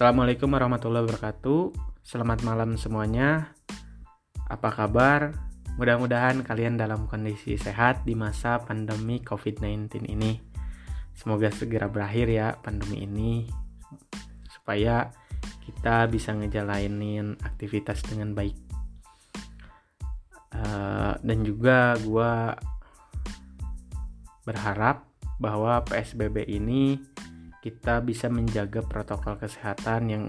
Assalamualaikum warahmatullahi wabarakatuh. Selamat malam semuanya. Apa kabar? Mudah-mudahan kalian dalam kondisi sehat di masa pandemi COVID-19 ini. Semoga segera berakhir ya pandemi ini supaya kita bisa ngejalanin aktivitas dengan baik. Uh, dan juga gue berharap bahwa PSBB ini kita bisa menjaga protokol kesehatan yang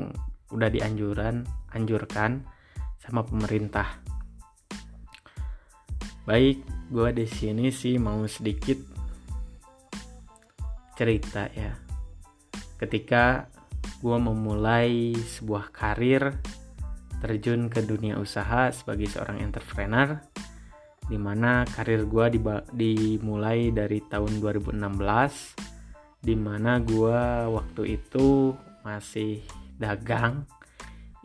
udah dianjuran anjurkan sama pemerintah. Baik, gue di sini sih mau sedikit cerita ya. Ketika gue memulai sebuah karir terjun ke dunia usaha sebagai seorang entrepreneur, di mana karir gue dimulai dari tahun 2016 di mana gue waktu itu masih dagang.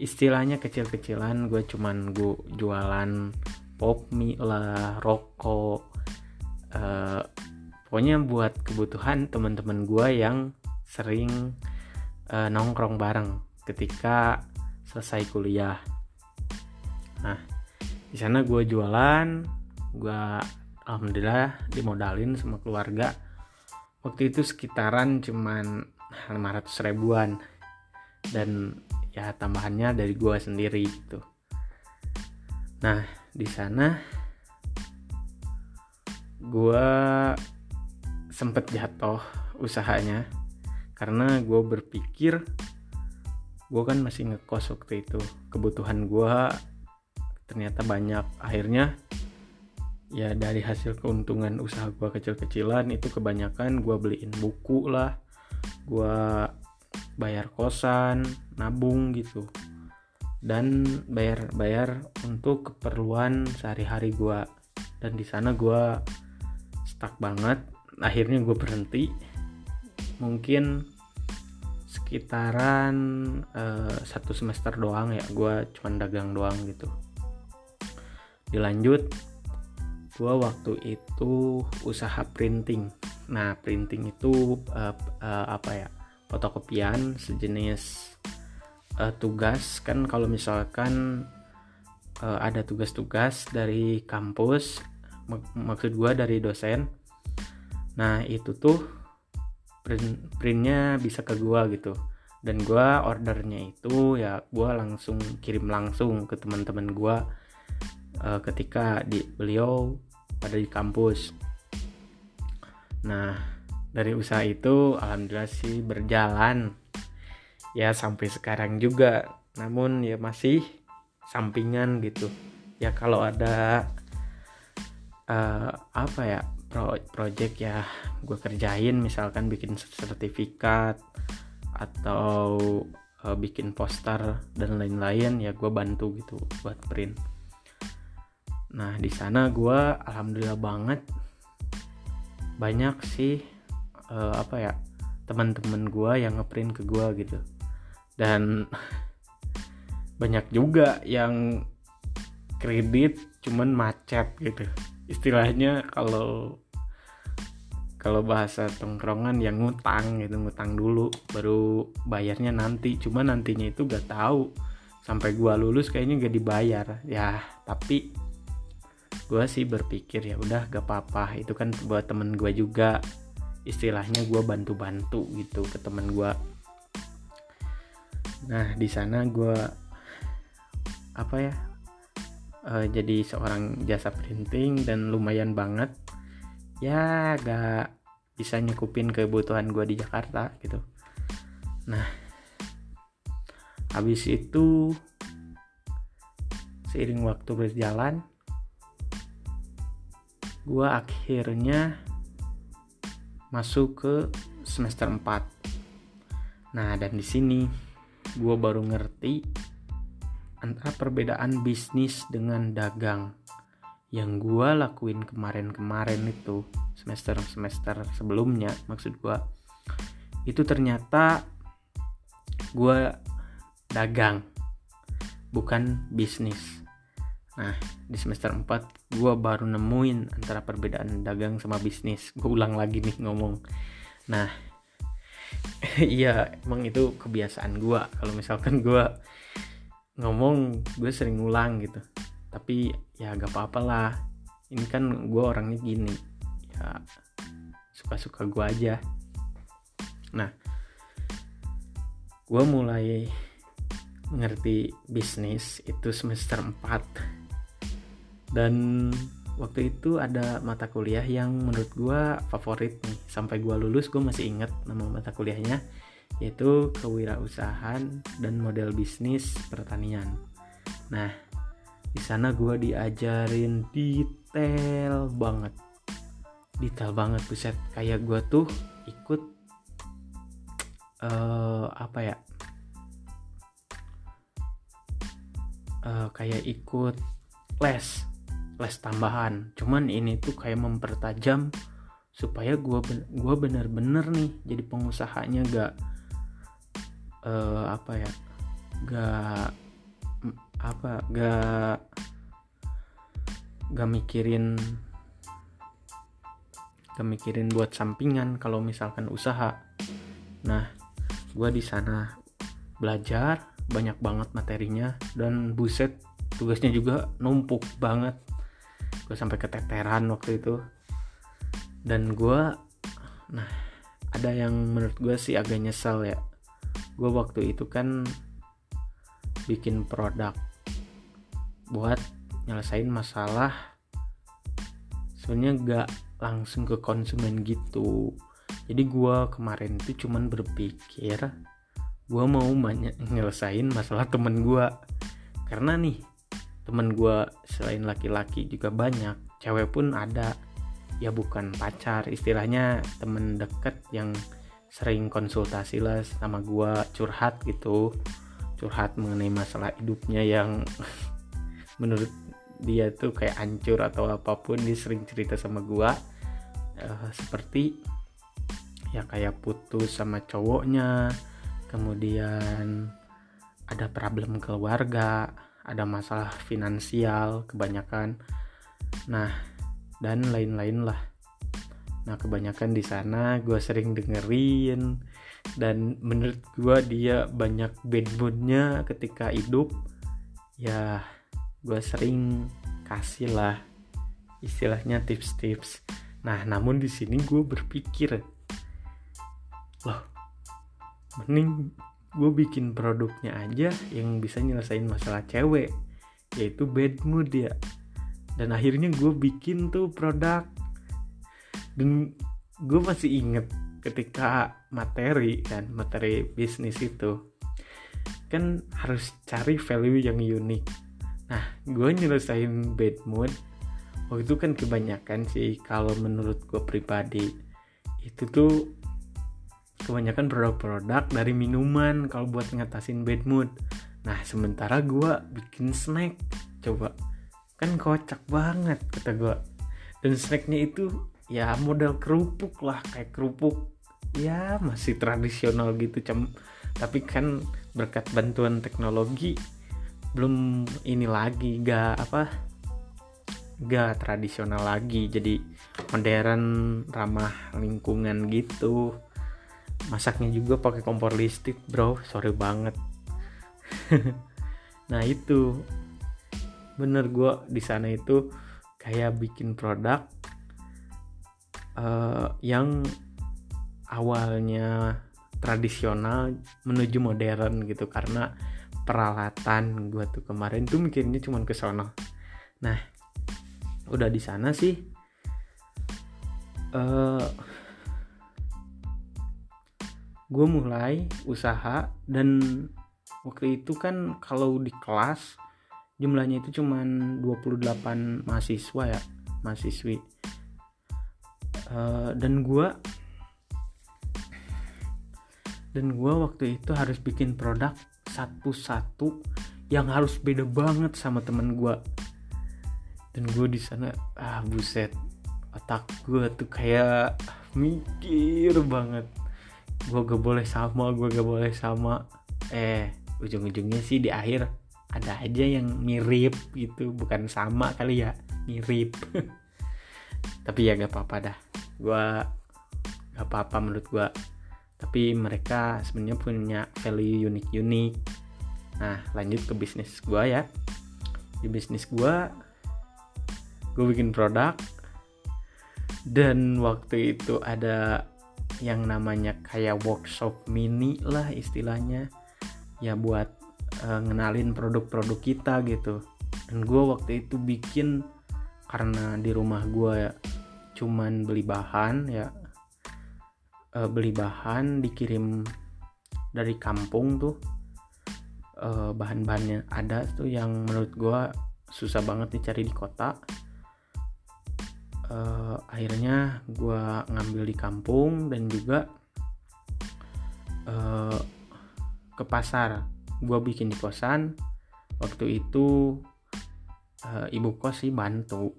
Istilahnya kecil-kecilan gue cuman gue jualan pop mie lah rokok uh, pokoknya buat kebutuhan teman-teman gue yang sering uh, nongkrong bareng ketika selesai kuliah. Nah di sana gue jualan gue alhamdulillah dimodalin sama keluarga waktu itu sekitaran cuman 500 ribuan. Dan ya tambahannya dari gua sendiri gitu. Nah di sana gua sempet jatuh usahanya. Karena gue berpikir gue kan masih ngekos waktu itu. Kebutuhan gue ternyata banyak. Akhirnya ya dari hasil keuntungan usaha gue kecil-kecilan itu kebanyakan gue beliin buku lah. Gue bayar kosan nabung gitu. Dan bayar-bayar untuk keperluan sehari-hari gue dan di sana gue stuck banget. Akhirnya gue berhenti. Mungkin sekitaran uh, satu semester doang ya. Gue cuman dagang doang gitu. Dilanjut gue waktu itu usaha printing. Nah printing itu uh, uh, apa ya fotokopian sejenis uh, tugas. Kan kalau misalkan uh, ada tugas-tugas dari kampus mak maksud gue dari dosen nah itu tuh print printnya bisa ke gue gitu. Dan gue ordernya itu ya gue langsung kirim langsung ke teman-teman gue ketika di beliau pada di kampus. Nah, dari usaha itu alhamdulillah sih berjalan ya sampai sekarang juga. Namun ya masih sampingan gitu. Ya kalau ada uh, apa ya pro project ya gue kerjain misalkan bikin sertifikat atau uh, bikin poster dan lain-lain ya gue bantu gitu buat print Nah di sana gue alhamdulillah banget banyak sih uh, apa ya teman-teman gue yang ngeprint ke gue gitu. Dan banyak juga yang kredit cuman macet gitu. Istilahnya kalau kalau bahasa tongkrongan yang ngutang gitu ngutang dulu baru bayarnya nanti. Cuma nantinya itu gak tahu. Sampai gua lulus kayaknya gak dibayar. Ya tapi gue sih berpikir ya udah gak apa-apa. Itu kan buat temen gue juga. Istilahnya gue bantu-bantu gitu ke temen gue nah di sana gue apa ya uh, jadi seorang jasa printing dan lumayan banget. Ya gak bisa nyukupin kebutuhan gue di Jakarta gitu. Nah habis itu seiring waktu berjalan gue akhirnya masuk ke semester 4 nah dan di sini gue baru ngerti antara perbedaan bisnis dengan dagang yang gue lakuin kemarin-kemarin itu semester-semester sebelumnya maksud gue itu ternyata gue dagang bukan bisnis Nah, di semester 4 gue baru nemuin antara perbedaan dagang sama bisnis. Gue ulang lagi nih ngomong. Nah, iya emang itu kebiasaan gue kalau misalkan gue ngomong gue sering ngulang gitu. Tapi ya gak apa-apa lah. Ini kan gue orangnya gini. Ya suka-suka gue aja. Nah gue mulai mengerti bisnis itu semester 4 dan waktu itu ada mata kuliah yang menurut gue favorit nih. Sampai gue lulus gue masih inget nama mata kuliahnya yaitu kewirausahaan dan model bisnis pertanian. Nah di sana gue diajarin detail banget. Detail banget buset. Kayak gue tuh ikut uh, apa ya? Uh, kayak ikut les les tambahan. Cuman ini tuh kayak mempertajam supaya gue ben gua bener-bener nih jadi pengusahanya gak uh, apa ya gak apa gak gak mikirin gak mikirin buat sampingan kalau misalkan usaha. Nah gue di sana belajar banyak banget materinya dan buset tugasnya juga numpuk banget gue sampai keteteran waktu itu. Dan gue nah ada yang menurut gue sih agak nyesel ya. Gue waktu itu kan bikin produk buat nyelesain masalah sebenarnya gak langsung ke konsumen gitu. Jadi gue kemarin itu cuman berpikir gue mau nyelesain masalah temen gue karena nih temen gue selain laki-laki juga banyak cewek pun ada. Ya bukan pacar istilahnya temen deket yang sering konsultasi lah sama gue curhat gitu. Curhat mengenai masalah hidupnya yang menurut dia tuh kayak hancur atau apa pun dia sering cerita sama gue uh, seperti ya kayak putus sama cowoknya kemudian ada problem keluarga ada masalah finansial kebanyakan. Nah dan lain-lain lah. Nah kebanyakan di sana gue sering dengerin dan menurut gue dia banyak bad moodnya ketika hidup. Ya gue sering kasih lah istilahnya tips-tips. Nah namun di sini gue berpikir loh mending gue bikin produknya aja yang bisa nyelesain masalah cewek yaitu bad mood ya. Dan akhirnya gue bikin tuh produk. Dan gue masih inget ketika materi kan materi bisnis itu. Kan harus cari value yang unik. Nah gue nyelesain bad mood waktu itu kan kebanyakan sih kalau menurut gue pribadi itu tuh kebanyakan produk-produk dari minuman kalau buat ngatasin bad mood. Nah sementara gue bikin snack. Coba. Kan kocak banget kata gue dan snacknya itu ya model kerupuk lah kayak kerupuk. Ya masih tradisional gitu cem. Tapi kan berkat bantuan teknologi belum ini lagi gak apa gak tradisional lagi. Jadi modern ramah lingkungan gitu masaknya juga pakai kompor listrik bro. Sorry banget. Nah itu. Bener gue di sana itu kayak bikin produk uh, yang awalnya tradisional menuju modern gitu. Karena peralatan gue tuh kemarin tuh mikirnya cuma ke sono nah udah di sana sih uh, gue mulai usaha dan waktu itu kan kalau di kelas jumlahnya itu cuman 28 mahasiswa ya mahasiswi. Uh, dan gue dan gue waktu itu harus bikin produk satu-satu yang harus beda banget sama temen gue dan gue di sana ah buset otak gue tuh kayak mikir banget gue gak boleh sama gue gak boleh sama. Eh ujung-ujungnya sih di akhir ada aja yang mirip gitu bukan sama kali ya mirip. Tapi ya gak apa-apa dah. Gue gak apa-apa menurut gue tapi mereka sebenarnya punya value unik-unik. Nah lanjut ke bisnis gue ya. Di bisnis gue gue bikin produk. Dan waktu itu ada yang namanya kayak workshop mini lah istilahnya. Ya buat uh, ngenalin produk-produk kita gitu. Dan gue waktu itu bikin karena di rumah gue ya, cuman beli bahan ya. Uh, beli bahan dikirim dari kampung tuh. Uh, bahan-bahannya ada tuh yang menurut gue susah banget dicari di kota uh, akhirnya gue ngambil di kampung dan juga uh, ke pasar. Gue bikin di kosan. Waktu itu uh, ibu kos sih bantu.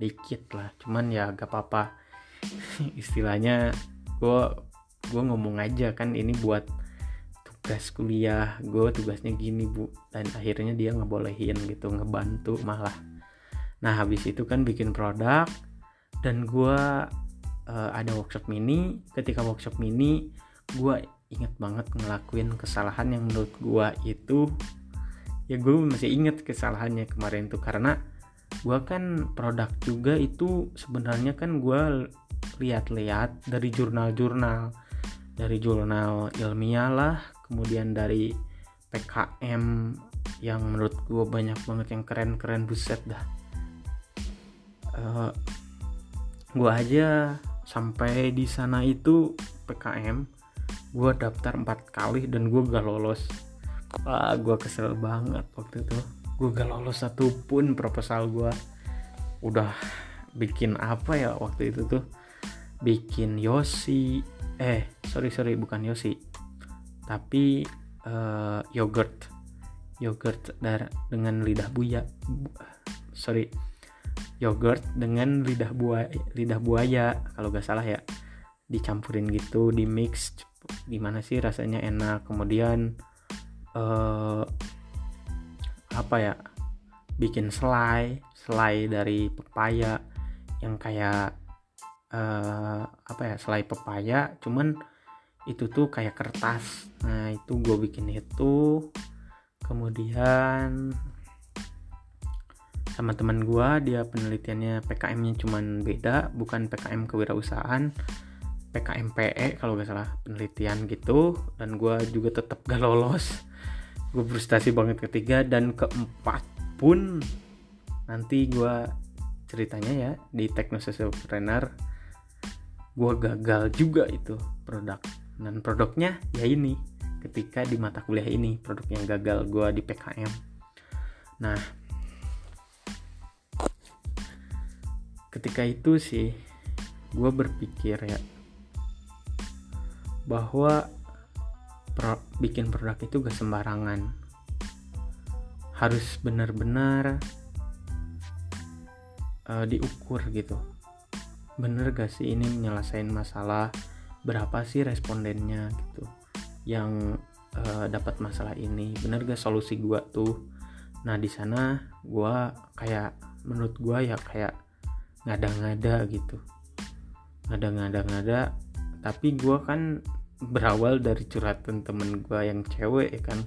Dikit lah cuman ya gak apa-apa. Istilahnya gue gue ngomong aja kan ini buat tugas kuliah gue tugasnya gini bu. Dan akhirnya dia ngebolehin gitu ngebantu malah. Nah habis itu kan bikin produk dan gue uh, ada workshop mini. Ketika workshop mini gue inget banget ngelakuin kesalahan yang menurut gue itu. Ya gue masih inget kesalahannya kemarin tuh. Karena gue kan produk juga itu sebenarnya kan gue lihat-lihat dari jurnal-jurnal. Dari jurnal ilmiah lah kemudian dari PKM yang menurut gue banyak banget yang keren-keren buset dah. Uh, gue aja sampai di sana itu PKM gue daftar empat kali dan gue gak lolos. Wah gue kesel banget waktu itu. Gue gak lolos satu pun proposal gue udah bikin apa ya waktu itu tuh? Bikin Yosi eh sorry sorry bukan Yosi tapi uh, yogurt. Yogurt dengan lidah buaya sorry yogurt dengan lidah buaya lidah buaya kalau gak salah ya. Dicampurin gitu di mix gimana sih rasanya enak kemudian uh, apa ya bikin selai selai dari pepaya yang kayak uh, apa ya selai pepaya cuman itu tuh kayak kertas. Nah itu gue bikin itu. Kemudian sama teman gue dia penelitiannya PKM-nya cuman beda bukan PKM kewirausahaan PKM PE kalau gak salah penelitian gitu. Dan gue juga tetap gak lolos. Gue frustasi banget ketiga dan keempat pun nanti gue ceritanya ya di Trainer gue gagal juga itu produk. Dan produknya ya ini ketika di mata kuliah ini produk yang gagal gue di PKM nah ketika itu sih gue berpikir ya bahwa pro, bikin produk itu gak sembarangan. Harus benar-benar uh, diukur gitu. Bener gak sih ini menyelesaikan masalah? Berapa sih respondennya gitu yang uh, dapat masalah ini? Bener gak solusi gue tuh? Nah di sana gue kayak menurut gue ya kayak ngada-ngada gitu. Ngada-ngada-ngada tapi gue kan berawal dari curhatan temen gue yang cewek ya kan.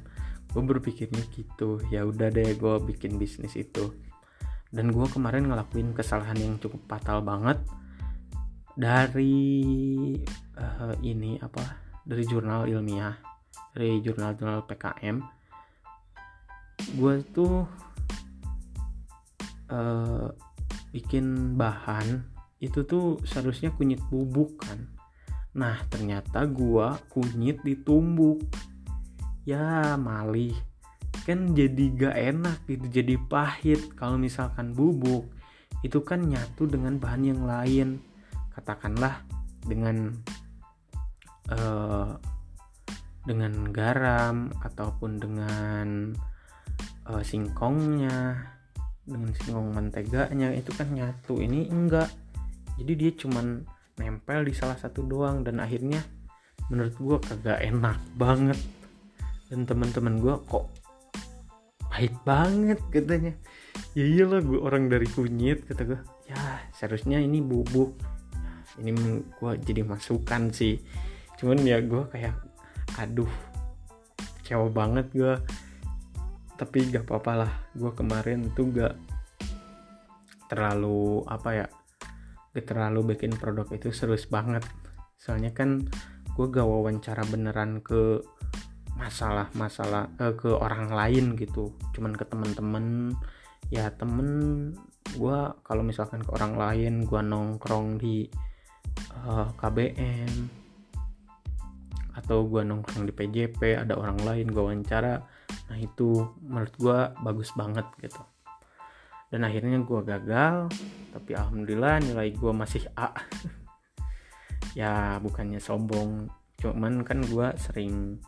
Gue berpikirnya gitu ya udah deh gue bikin bisnis itu. Dan gue kemarin ngelakuin kesalahan yang cukup fatal banget dari uh, ini apa dari jurnal ilmiah dari jurnal-jurnal PKM gue tuh uh, bikin bahan itu tuh seharusnya kunyit bubuk kan. Nah ternyata gua kunyit ditumbuk ya malih. Kan jadi gak enak gitu jadi pahit kalau misalkan bubuk. Itu kan nyatu dengan bahan yang lain. Katakanlah dengan uh, dengan garam ataupun dengan uh, singkongnya dengan singkong menteganya itu kan nyatu. Ini enggak. Jadi dia cuman nempel di salah satu doang dan akhirnya menurut gue kagak enak banget. Dan teman-teman gue kok pahit banget katanya. Ya iyalah gue orang dari kunyit kata gue ya seharusnya ini bubuk. Ini gue jadi masukan sih. Cuman ya gue kayak aduh kecewa banget gue tapi gak apa-apa lah gue kemarin tuh gak terlalu apa ya gak terlalu bikin produk itu serius banget. Soalnya kan gue gak wawancara beneran ke masalah-masalah eh, ke orang lain gitu. Cuman ke temen-temen. Ya temen gue kalau misalkan ke orang lain gue nongkrong di uh, eh, KBM atau gue nongkrong di PJP ada orang lain gue wawancara nah itu menurut gue bagus banget gitu. Dan akhirnya gue gagal tapi alhamdulillah nilai gue masih A. Ya bukannya sombong cuman kan gue sering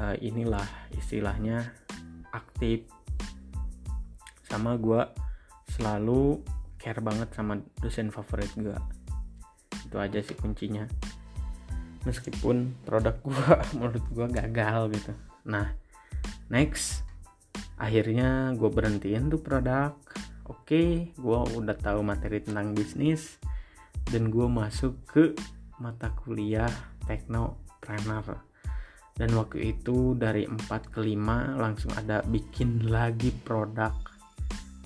uh, inilah istilahnya aktif. Sama gue selalu care banget sama dosen favorit gue itu aja sih kuncinya. Meskipun produk gue menurut gue gagal gitu. Nah next. Akhirnya gue berhentiin tuh produk. Oke okay, gue udah tahu materi tentang bisnis. Dan gue masuk ke mata kuliah teknopreneur. Dan waktu itu dari 4 ke 5 langsung ada bikin lagi produk.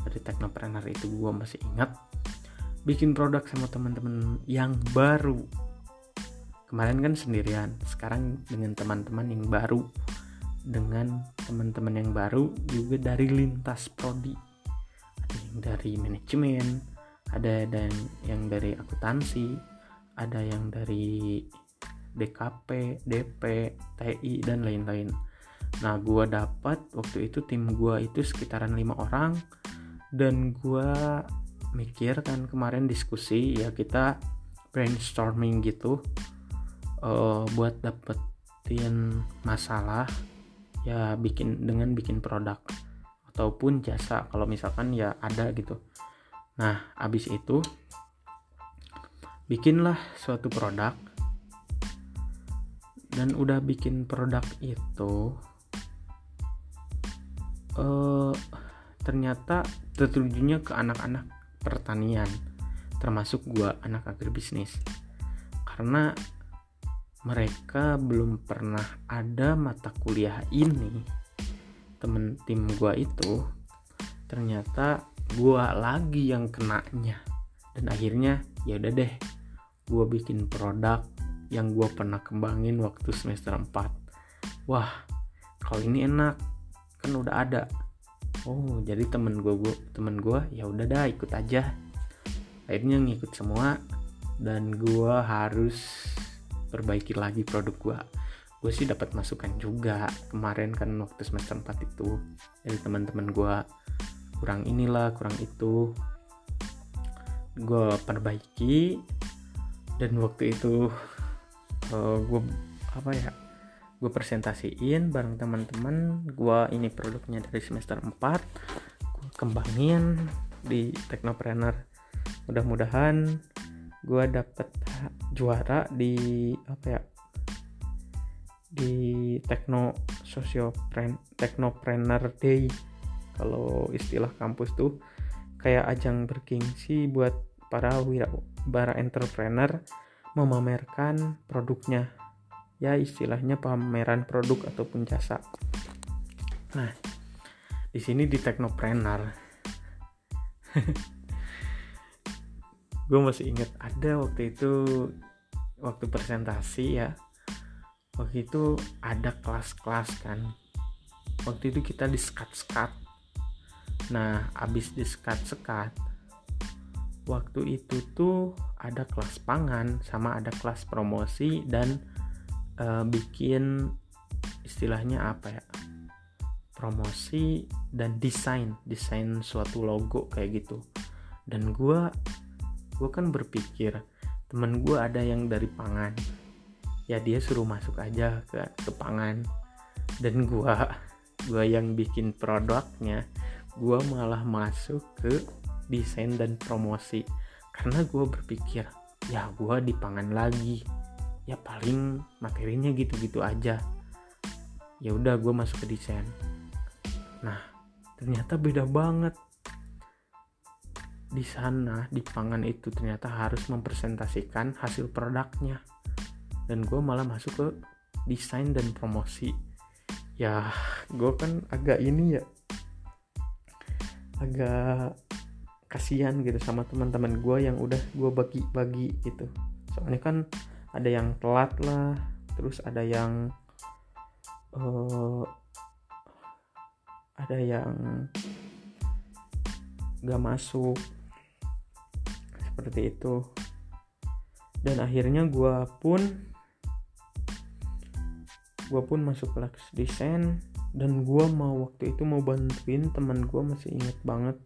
Dari teknopreneur itu gue masih ingat. Bikin produk sama teman-teman yang baru. Kemarin kan sendirian sekarang dengan teman-teman yang baru dengan teman-teman yang baru juga dari lintas prodi ada yang dari manajemen ada dan yang dari akuntansi ada yang dari DKP, DP, TI dan lain-lain. Nah, gua dapat waktu itu tim gua itu sekitaran lima orang dan gua mikir kan kemarin diskusi ya kita brainstorming gitu uh, buat dapetin masalah ya bikin dengan bikin produk ataupun jasa kalau misalkan ya ada gitu. Nah abis itu bikinlah suatu produk. Dan udah bikin produk itu uh, ternyata tertujunya ke anak-anak pertanian termasuk gua anak agribisnis. Karena mereka belum pernah ada mata kuliah ini. Temen tim gua itu ternyata gua lagi yang kenanya. Dan akhirnya ya udah deh gua bikin produk yang gua pernah kembangin waktu semester 4 wah kalau ini enak kan udah ada. Oh jadi temen gua, gua temen gua ya udah dah ikut aja. Akhirnya ngikut semua dan gua harus perbaiki lagi produk gue gue sih dapat masukan juga. Kemarin kan waktu semester 4 itu dari teman-teman gue kurang inilah kurang itu. Gue perbaiki dan waktu itu uh, eh, gue apa ya gue presentasiin bareng teman-teman. Gue ini produknya dari semester 4 gue kembangin di Technopreneur mudah-mudahan gue dapet juara di apa ya di Tekno Sosiopren Teknopreneur Day kalau istilah kampus tuh. Kayak ajang bergengsi buat para wira para entrepreneur memamerkan produknya. Ya istilahnya pameran produk ataupun jasa. Nah di sini di Teknopreneur gue masih inget ada waktu itu waktu presentasi ya waktu itu ada kelas-kelas kan. Waktu itu kita di sekat-sekat nah abis di sekat-sekat waktu itu tuh ada kelas pangan sama ada kelas promosi dan uh, bikin istilahnya apa ya promosi dan desain desain suatu logo kayak gitu. Dan gue gue kan berpikir temen gue ada yang dari pangan. Ya dia suruh masuk aja ke ke pangan. Dan gue gue yang bikin produknya gue malah masuk ke desain dan promosi. Karena gue berpikir ya gue di pangan lagi. Ya paling materinya gitu-gitu aja. Ya udah gue masuk ke desain. Nah ternyata beda banget di sana di pangan itu ternyata harus mempresentasikan hasil produknya. Dan gue malah masuk ke desain dan promosi. Ya gue kan agak ini ya agak kasihan gitu sama teman-teman gue yang udah gue bagi-bagi gitu. Soalnya kan ada yang telat lah terus ada yang uh, ada yang gak masuk seperti itu. Dan akhirnya gue pun gue pun masuk kelas desain dan gue mau waktu itu mau bantuin teman gue masih inget banget.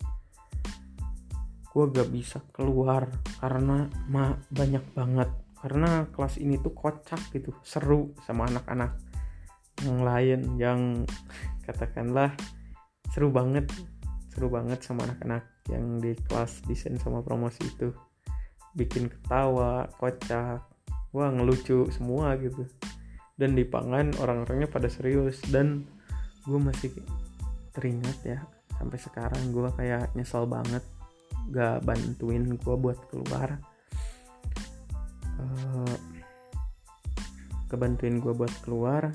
Gue gak bisa keluar karena ma banyak banget. Karena kelas ini tuh kocak gitu seru sama anak-anak. Yang lain yang katakanlah seru banget seru banget sama anak-anak yang di kelas desain sama promosi itu. Bikin ketawa kocak. Wah ngelucu semua gitu. Dan di pangan orang-orangnya pada serius. Dan gue masih teringat ya sampai sekarang gue kayak nyesel banget gak bantuin gue buat keluar. Uh, kebantuin gue buat keluar.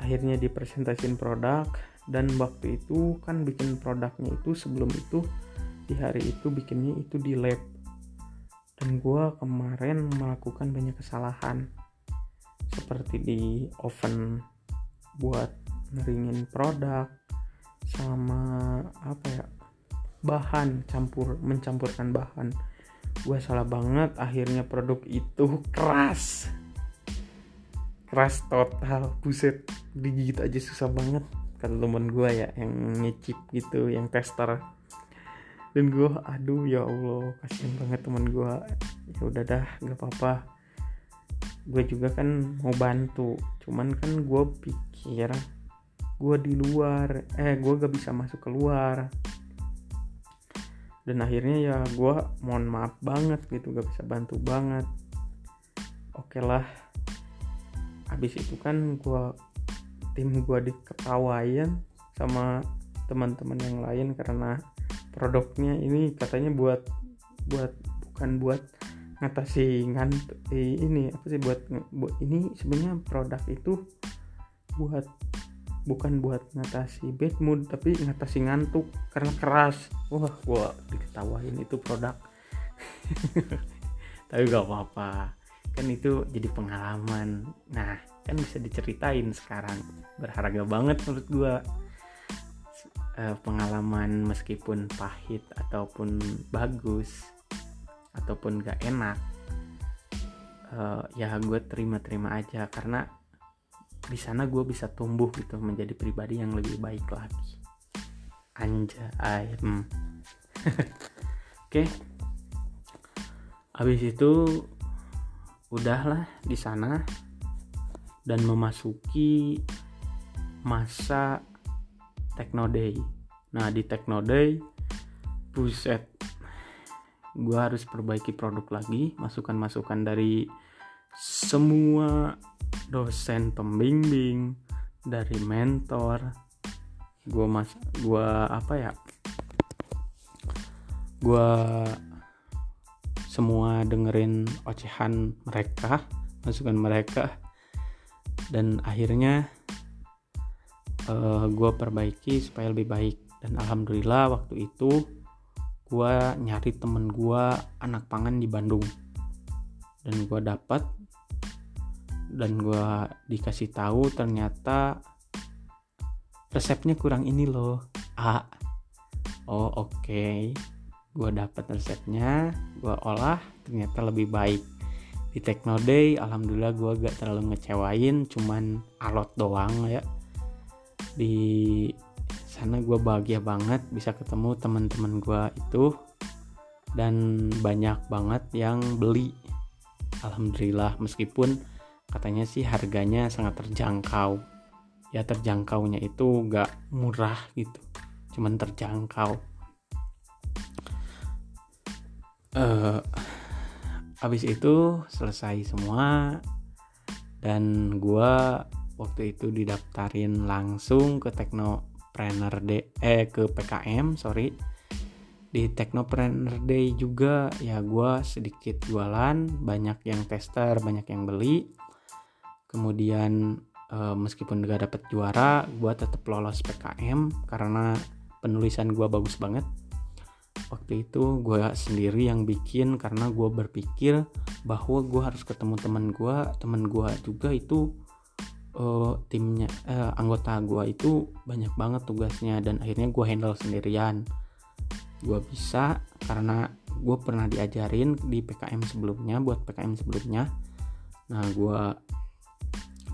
Akhirnya dipresentasin produk dan waktu itu kan bikin produknya itu sebelum itu di hari itu bikinnya itu di lab. Dan gue kemarin melakukan banyak kesalahan. Seperti di oven buat ngeringin produk sama apa ya bahan campur mencampurkan bahan. Gue salah banget akhirnya produk itu keras. Keras total buset digigit aja susah banget kata teman gue ya yang ngecip gitu yang tester. Dan gue aduh ya allah kasihan banget teman gue ya udah dah gak apa-apa. Gue juga kan mau bantu cuman kan gue pikir gue di luar eh gue gak bisa masuk keluar. Dan akhirnya ya gue mohon maaf banget gitu gak bisa bantu banget. Oke lah habis itu kan gue tim gue diketawain sama teman-teman yang lain karena produknya ini katanya buat buat bukan buat ngatasi ngantuk ini apa sih buat buat ini sebenarnya produk itu buat bukan buat ngatasi bad mood tapi ngatasi ngantuk karena keras. Wah gua diketawain itu produk. Tapi gak apa-apa. Kan itu jadi pengalaman. Nah kan bisa diceritain sekarang. Berharga banget menurut gua. Eh, pengalaman meskipun pahit ataupun bagus ataupun gak enak uh, ya gue terima-terima aja. Karena di sana gue bisa tumbuh gitu menjadi pribadi yang lebih baik lagi. Anja hmm. oke. Okay. habis itu udahlah di sana dan memasuki masa Techno Day. Nah di Techno Day, buset gue harus perbaiki produk lagi masukan-masukan dari semua dosen pembimbing dari mentor. Gue mas gue apa ya? Gue semua dengerin ocehan mereka masukan mereka dan akhirnya uh, eh, gue perbaiki supaya lebih baik. Dan alhamdulillah waktu itu gue nyari temen gue anak pangan di Bandung. Dan gue dapat dan gue dikasih tahu ternyata resepnya kurang ini loh ah oh oke. Okay. gue dapat resepnya gue olah ternyata lebih baik di Techno Day alhamdulillah gue gak terlalu ngecewain cuman alot doang ya. Di sana gue bahagia banget bisa ketemu teman-teman gue itu dan banyak banget yang beli. Alhamdulillah meskipun katanya sih harganya sangat terjangkau. Ya terjangkaunya itu gak murah gitu cuman terjangkau. Uh, habis itu selesai semua dan gue waktu itu didaftarin langsung ke Tekno Technopreneur Day eh ke PKM sorry. Di Technopreneur Day juga ya gue sedikit jualan banyak yang tester banyak yang beli. Kemudian uh, meskipun gak dapet juara gue tetap lolos PKM karena penulisan gue bagus banget waktu itu gue sendiri yang bikin karena gue berpikir bahwa gue harus ketemu teman gue teman gue juga itu uh, timnya uh, anggota gue itu banyak banget tugasnya dan akhirnya gue handle sendirian. Gue bisa karena gue pernah diajarin di PKM sebelumnya buat PKM sebelumnya. Nah gue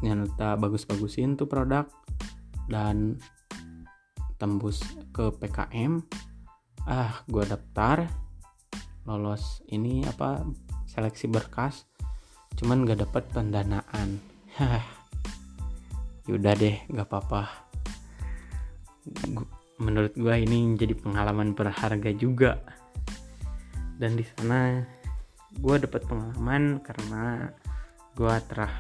nyata bagus-bagusin tuh produk dan tembus ke PKM ah gue daftar lolos ini apa seleksi berkas cuman gak dapet pendanaan. Yaudah deh gak apa-apa. Menurut gue ini jadi pengalaman berharga juga. Dan di sana gue dapat pengalaman karena gue terah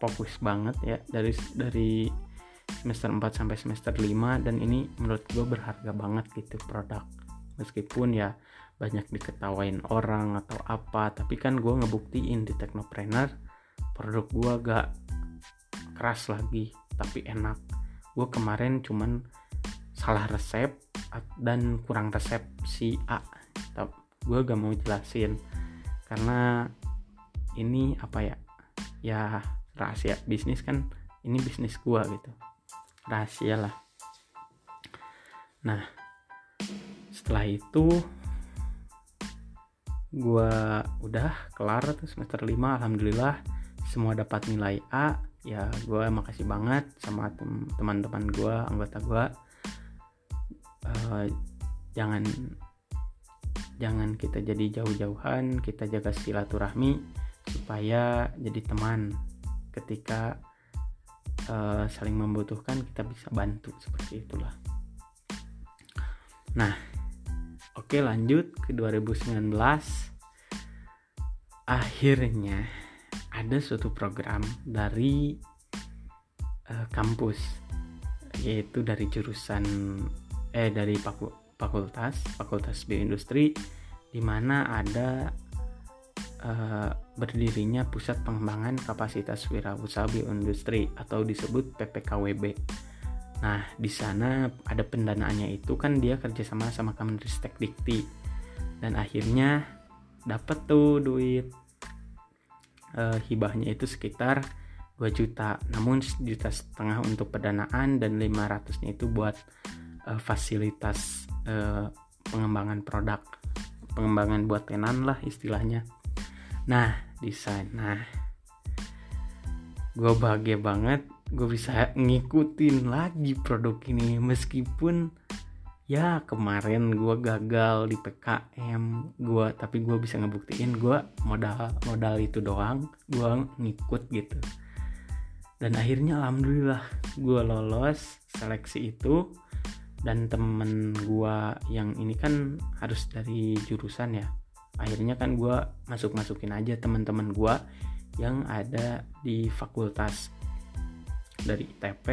fokus banget ya dari dari semester 4 sampai semester 5 dan ini menurut gue berharga banget gitu produk meskipun ya banyak diketawain orang atau apa tapi kan gue ngebuktiin di Technopreneur produk gue gak keras lagi tapi enak. Gue kemarin cuman salah resep dan kurang resep si A. Gue gak mau jelasin karena ini apa ya ya rahasia bisnis kan ini bisnis gue gitu. Rahasia lah. Nah setelah itu gue udah kelar tuh semester 5 alhamdulillah. Semua dapat nilai A. Ya gue makasih banget sama teman-teman gue anggota gue uh, jangan jangan kita jadi jauh-jauhan kita jaga silaturahmi supaya jadi teman. Ketika uh, saling membutuhkan kita bisa bantu seperti itulah. Nah oke lanjut ke 2019 akhirnya ada suatu program dari uh, kampus yaitu dari jurusan eh dari Paku fakultas fakultas bioindustri di mana ada uh, berdirinya pusat pengembangan kapasitas wirausaha bioindustri atau disebut PPKWB. Nah, di sana ada pendanaannya itu kan dia kerjasama sama Kemenristek Dikti dan akhirnya dapat tuh duit. Uh, hibahnya itu sekitar 2 juta. Namun juta setengah untuk pendanaan dan 500 nya itu buat uh, fasilitas uh, pengembangan produk. Pengembangan buat tenan lah istilahnya. Nah desain nah gue bahagia banget gue bisa ngikutin lagi produk ini. Meskipun ya kemarin gue gagal di PKM gue tapi gue bisa ngebuktiin gue modal modal itu doang gue ngikut gitu. Dan akhirnya alhamdulillah gue lolos seleksi itu dan temen gua yang ini kan harus dari jurusan ya. Akhirnya kan gua masuk masukin aja teman-teman gua yang ada di fakultas dari ITP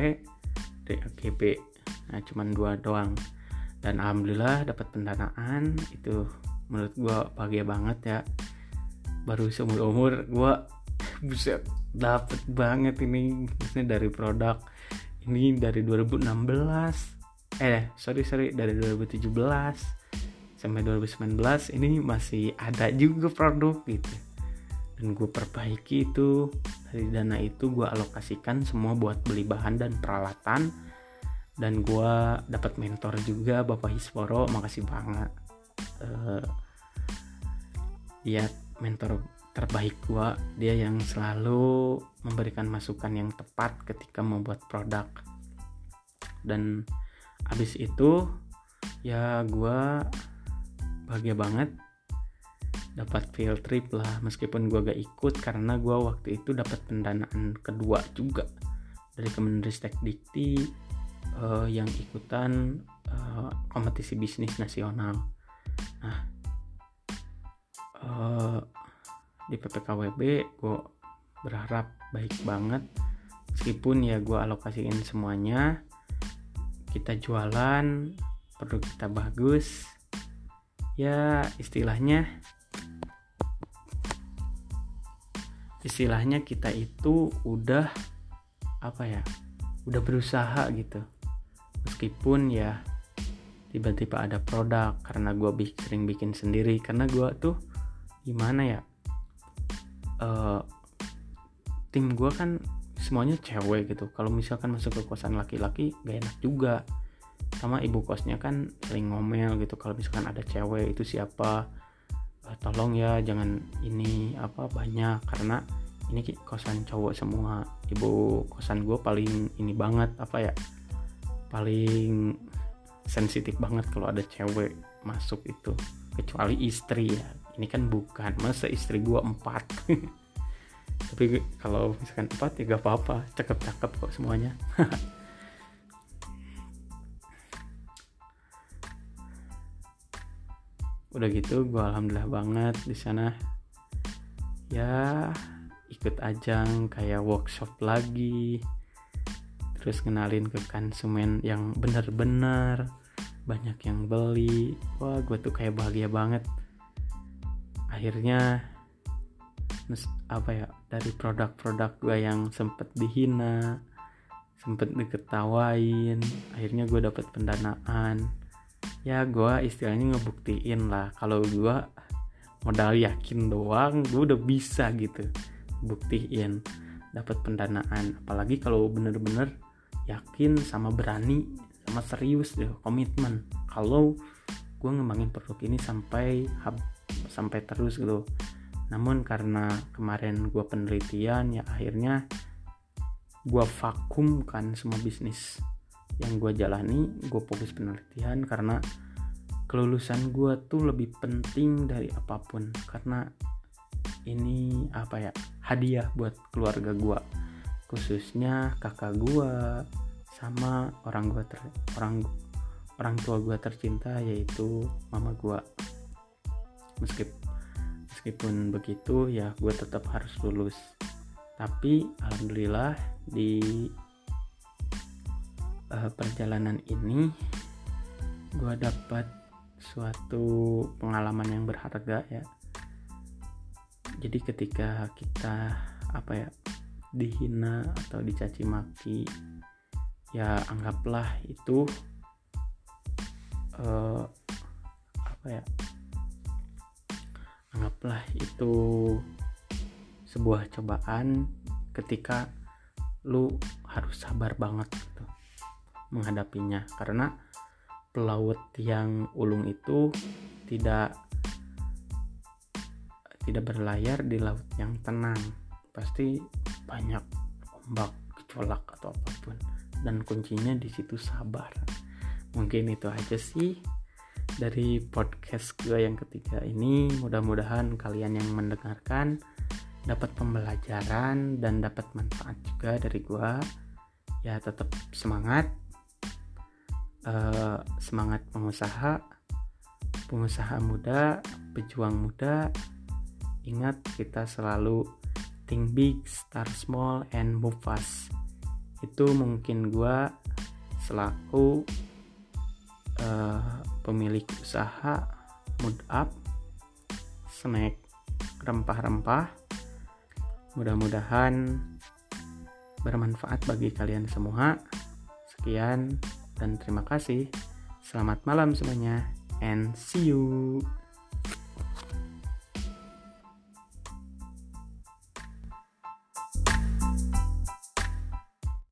dari AGB nah cuman dua doang. Dan alhamdulillah dapat pendanaan. Itu menurut gua bahagia banget ya. Baru seumur umur gua bisa dapet banget ini. Maksudnya dari produk ini dari 2016 eh sorry sorry dari 2017 sampai 2019 ini masih ada juga produk gitu dan gue perbaiki itu. Dari dana itu gue alokasikan semua buat beli bahan dan peralatan. Dan gue dapat mentor juga Bapak Hisporo makasih banget. Uh, dia mentor terbaik gue dia yang selalu memberikan masukan yang tepat ketika membuat produk. Dan habis itu ya gue bahagia banget dapat field trip lah. Meskipun gue gak ikut karena gue waktu itu dapat pendanaan kedua juga dari Kemenristek Dikti uh, yang ikutan uh, kompetisi bisnis nasional. Nah uh, di PPKWB gue berharap baik banget. Meskipun ya gue alokasiin semuanya kita jualan produk kita bagus ya istilahnya istilahnya kita itu udah apa ya udah berusaha gitu. Meskipun ya tiba-tiba ada produk karena gue sering bikin sendiri. Karena gue tuh gimana ya uh, tim gue kan semuanya cewek gitu. Kalau misalkan masuk ke kosan laki-laki gak enak juga. Sama ibu kosnya kan sering ngomel gitu. Kalau misalkan ada cewek itu siapa tolong ya jangan ini apa banyak. Karena ini kosan cowok semua. Ibu kosan gue paling ini banget apa ya paling sensitif banget kalau ada cewek masuk itu. Kecuali istri ya. Ini kan bukan. Masa istri gue empat? Tapi kalau misalkan empat ya gak apa-apa. Cakep-cakep kok semuanya udah gitu gue alhamdulillah banget di sana. Ya ikut ajang kayak workshop lagi. Terus kenalin ke konsumen yang bener-bener banyak yang beli. Wah gue tuh kayak bahagia banget. Akhirnya apa ya dari produk-produk gue yang sempet dihina sempet diketawain akhirnya gue dapet pendanaan ya gue istilahnya ngebuktiin lah. Kalau gue modal yakin doang gue udah bisa gitu buktiin dapat pendanaan. Apalagi kalau bener-bener yakin sama berani sama serius deh komitmen. Kalau gue ngembangin produk ini sampai hub, sampai terus gitu. Namun karena kemarin gue penelitian ya akhirnya gue vakumkan semua bisnis yang gue jalani gue fokus penelitian karena kelulusan gue tuh lebih penting dari apa pun. Karena ini apa ya hadiah buat keluarga gue khususnya kakak gue sama orang gue ter orang orang tua gue tercinta yaitu mama gue meskipun meskipun begitu ya gue tetap harus lulus. Tapi alhamdulillah di uh, perjalanan ini gue dapat suatu pengalaman yang berharga ya. Jadi ketika kita apa ya dihina atau dicaci maki ya anggaplah itu uh, apa ya anggaplah itu sebuah cobaan ketika lu harus sabar banget menghadapinya. Karena pelaut yang ulung itu tidak tidak berlayar di laut yang tenang. Pasti banyak ombak gejolak atau apa pun. Dan kuncinya di situ sabar. Mungkin itu aja sih dari podcast gue yang ketiga ini. Mudah-mudahan kalian yang mendengarkan dapat pembelajaran dan dapat manfaat juga dari gue ya tetap semangat uh, semangat pengusaha pengusaha muda pejuang muda Ingat kita selalu think big, start small, and move fast. Itu mungkin gue selaku uh, pemilik usaha mood up snack rempah-rempah. Mudah-mudahan bermanfaat bagi kalian semua. Sekian dan terima kasih. Selamat malam semuanya and see you.